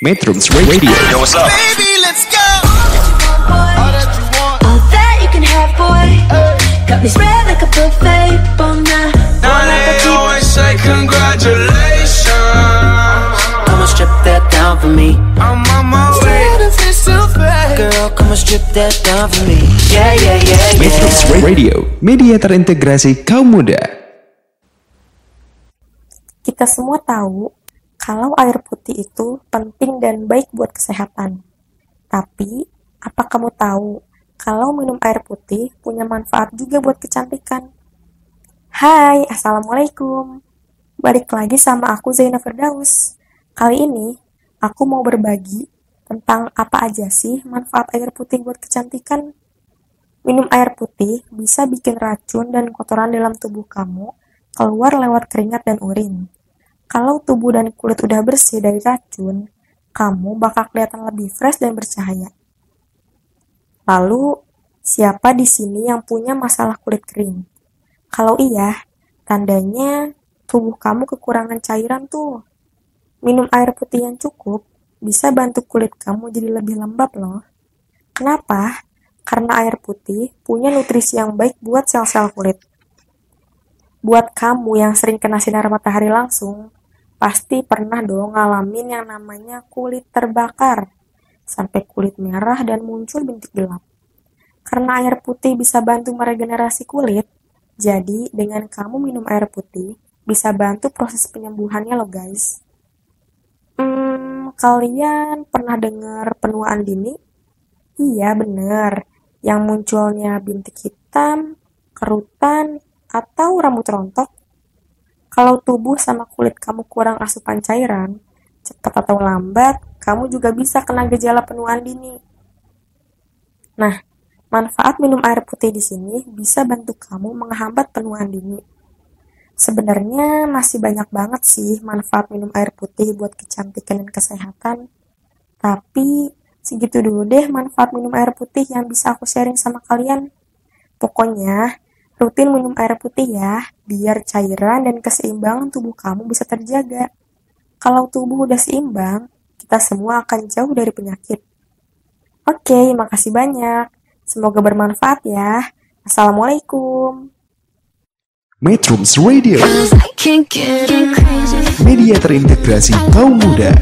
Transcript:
Metrums Radio Yo, what's up? Baby, let's go. All that you want. All that you can have, boy. Got me spread like a buffet. Bon Now they always say congratulations. Come on, strip that down for me. I'm on my way. Girl, come on, strip that down for me. Yeah, yeah, yeah, Metrums yeah. Radio Media terintegrasi kaum muda Kita semua tahu kalau air putih itu penting dan baik buat kesehatan. Tapi, apa kamu tahu kalau minum air putih punya manfaat juga buat kecantikan? Hai, Assalamualaikum. Balik lagi sama aku Zainal Firdaus. Kali ini, aku mau berbagi tentang apa aja sih manfaat air putih buat kecantikan. Minum air putih bisa bikin racun dan kotoran dalam tubuh kamu keluar lewat keringat dan urin. Kalau tubuh dan kulit udah bersih dari racun, kamu bakal kelihatan lebih fresh dan bercahaya. Lalu, siapa di sini yang punya masalah kulit kering? Kalau iya, tandanya tubuh kamu kekurangan cairan tuh. Minum air putih yang cukup bisa bantu kulit kamu jadi lebih lembab loh. Kenapa? Karena air putih punya nutrisi yang baik buat sel-sel kulit. Buat kamu yang sering kena sinar matahari langsung, pasti pernah dong ngalamin yang namanya kulit terbakar, sampai kulit merah dan muncul bintik gelap. Karena air putih bisa bantu meregenerasi kulit, jadi dengan kamu minum air putih, bisa bantu proses penyembuhannya loh guys. Hmm, kalian pernah dengar penuaan dini? Iya bener, yang munculnya bintik hitam, kerutan, atau rambut rontok. Kalau tubuh sama kulit kamu kurang asupan cairan, cepat atau lambat, kamu juga bisa kena gejala penuaan dini. Nah, manfaat minum air putih di sini bisa bantu kamu menghambat penuaan dini. Sebenarnya masih banyak banget sih manfaat minum air putih buat kecantikan dan kesehatan. Tapi segitu dulu deh manfaat minum air putih yang bisa aku sharing sama kalian. Pokoknya rutin minum air putih ya, biar cairan dan keseimbangan tubuh kamu bisa terjaga. Kalau tubuh udah seimbang, kita semua akan jauh dari penyakit. Oke, makasih banyak. Semoga bermanfaat ya. Assalamualaikum. Metrums Radio Cause I can't get enough. Media terintegrasi kaum muda